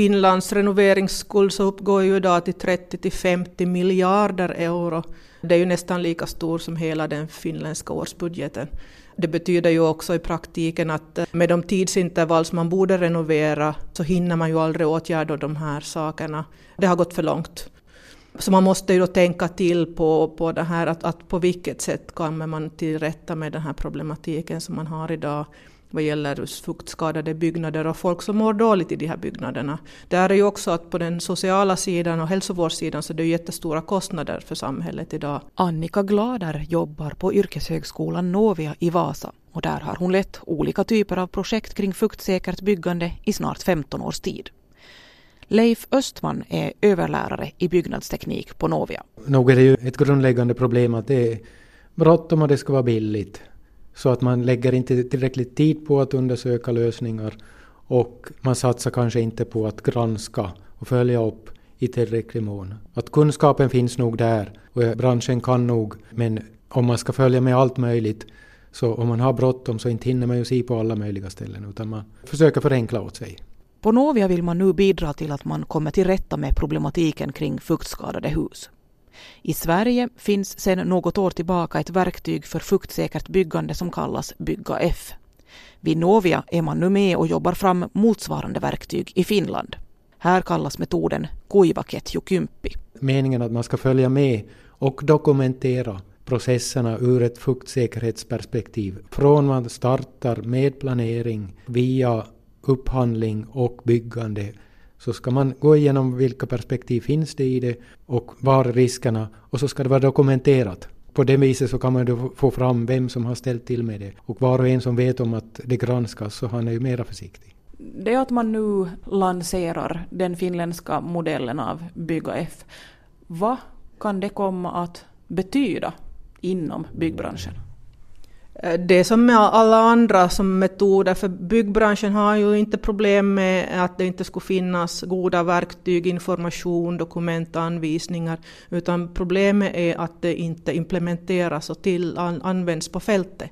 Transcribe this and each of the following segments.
Finlands renoveringsskuld så uppgår ju idag till 30 till 50 miljarder euro. Det är ju nästan lika stor som hela den finländska årsbudgeten. Det betyder ju också i praktiken att eh, med de tidsintervall som man borde renovera så hinner man ju aldrig åtgärda de här sakerna. Det har gått för långt. Så man måste ju då tänka till på, på det här att, att på vilket sätt kommer man till rätta med den här problematiken som man har idag vad gäller fuktskadade byggnader och folk som mår dåligt i de här byggnaderna. Det är ju också att på den sociala sidan och hälsovårdssidan så är det jättestora kostnader för samhället idag. Annika Glader jobbar på yrkeshögskolan Novia i Vasa och där har hon lett olika typer av projekt kring fuktsäkert byggande i snart 15 års tid. Leif Östman är överlärare i byggnadsteknik på Novia. Nog är det ju ett grundläggande problem att det är bråttom och det ska vara billigt. Så att man lägger inte tillräckligt tid på att undersöka lösningar och man satsar kanske inte på att granska och följa upp i tillräcklig mån. Att kunskapen finns nog där och branschen kan nog, men om man ska följa med allt möjligt så om man har bråttom så inte hinner man ju se på alla möjliga ställen utan man försöker förenkla åt sig. På Novia vill man nu bidra till att man kommer till rätta med problematiken kring fuktskadade hus. I Sverige finns sedan något år tillbaka ett verktyg för fuktsäkert byggande som kallas Bygga F. Vid Novia är man nu med och jobbar fram motsvarande verktyg i Finland. Här kallas metoden kuivaketjukymppi. Meningen att man ska följa med och dokumentera processerna ur ett fuktsäkerhetsperspektiv. Från man startar med planering via upphandling och byggande så ska man gå igenom vilka perspektiv finns det i det och var riskerna och så ska det vara dokumenterat. På det viset så kan man då få fram vem som har ställt till med det och var och en som vet om att det granskas så han är ju mera försiktig. Det att man nu lanserar den finländska modellen av Bygga F, vad kan det komma att betyda inom byggbranschen? Eh, det är som med alla andra som metoder, för byggbranschen har ju inte problem med att det inte skulle finnas goda verktyg, information, dokument, anvisningar, utan problemet är att det inte implementeras och till, används på fältet.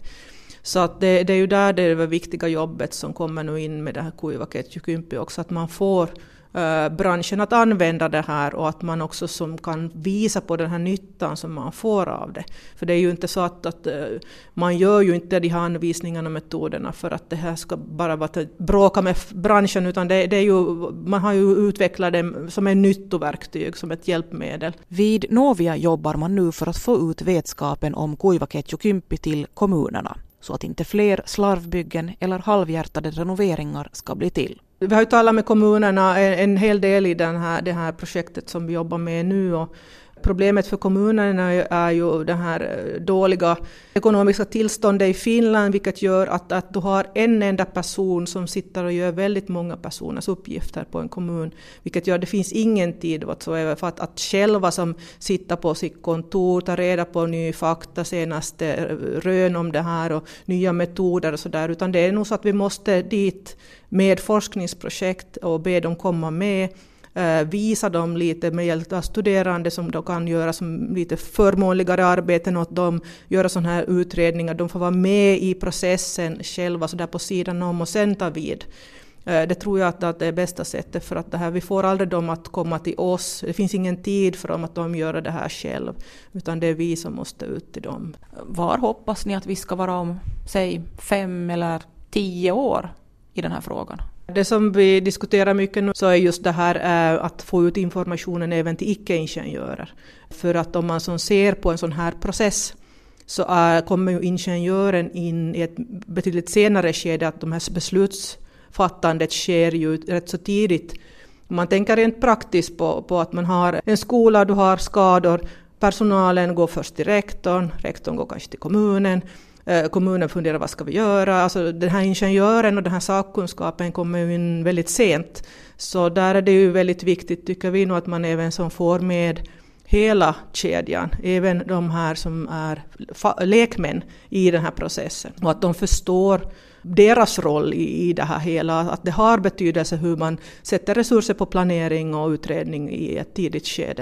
Så att det, det är ju där det, är det viktiga jobbet som kommer nu in med det här Kuivaket 20 också, att man får Eh, branschen att använda det här och att man också som kan visa på den här nyttan som man får av det. För det är ju inte så att, att eh, man gör ju inte de här anvisningarna och metoderna för att det här ska bara vara att bråka med branschen utan det, det är ju, man har ju utvecklat det som ett nyttoverktyg, som ett hjälpmedel. Vid Novia jobbar man nu för att få ut vetskapen om Kuivaketjukympi till kommunerna så att inte fler slarvbyggen eller halvhjärtade renoveringar ska bli till. Vi har ju talat med kommunerna en, hel del i den här, det här projektet som vi jobbar med nu. Och problemet för kommunerna är ju det här eh, dåliga ekonomiska tillståndet i Finland, vilket gör att, att du har en enda person som sitter och gör väldigt många personers uppgifter på en kommun, vilket gör att det finns ingen tid whatsoever för att, att själva som sitter på sitt kontor, ta reda på ny fakta, senaste eh, rön om det här och nya metoder och sådär, utan det är nog så att vi måste dit med forskningsprojekt och be dem komma med. Eh, visa dem lite med hjälp av studerande som då kan göra som lite förmånligare arbeten åt dem, göra sådana här utredningar. De får vara med i processen själva så där på sidan om och sen ta vid. Eh, det tror jag att det är bästa sättet för att det här, vi får aldrig dem att komma till oss. Det finns ingen tid för dem att de gör det här själv. Utan det är vi som måste ut till dem. Var hoppas ni att vi ska vara om, säg fem eller tio år? i den här frågan? Det som vi diskuterar mycket nu så är just det här eh, att få ut informationen även till icke-ingenjörer. För att om man som ser på en sån här process så eh, kommer ju ingenjören in i ett betydligt senare skede, att de här beslutsfattandet sker ju rätt så tidigt. Om man tänker rent praktiskt på, på att man har en skola, du har skador, personalen går först till rektorn, rektorn går kanske till kommunen, Eh, kommunen funderar vad ska vi göra. Alltså den här ingenjören och den här sakkunskapen kommer ju in väldigt sent. Så där är det ju väldigt viktigt tycker vi nog att man även som får med hela kedjan, även de här som är lekmän i den här processen. Och att de förstår deras roll i, i det här hela, att det har betydelse hur man sätter resurser på planering och utredning i ett tidigt skede.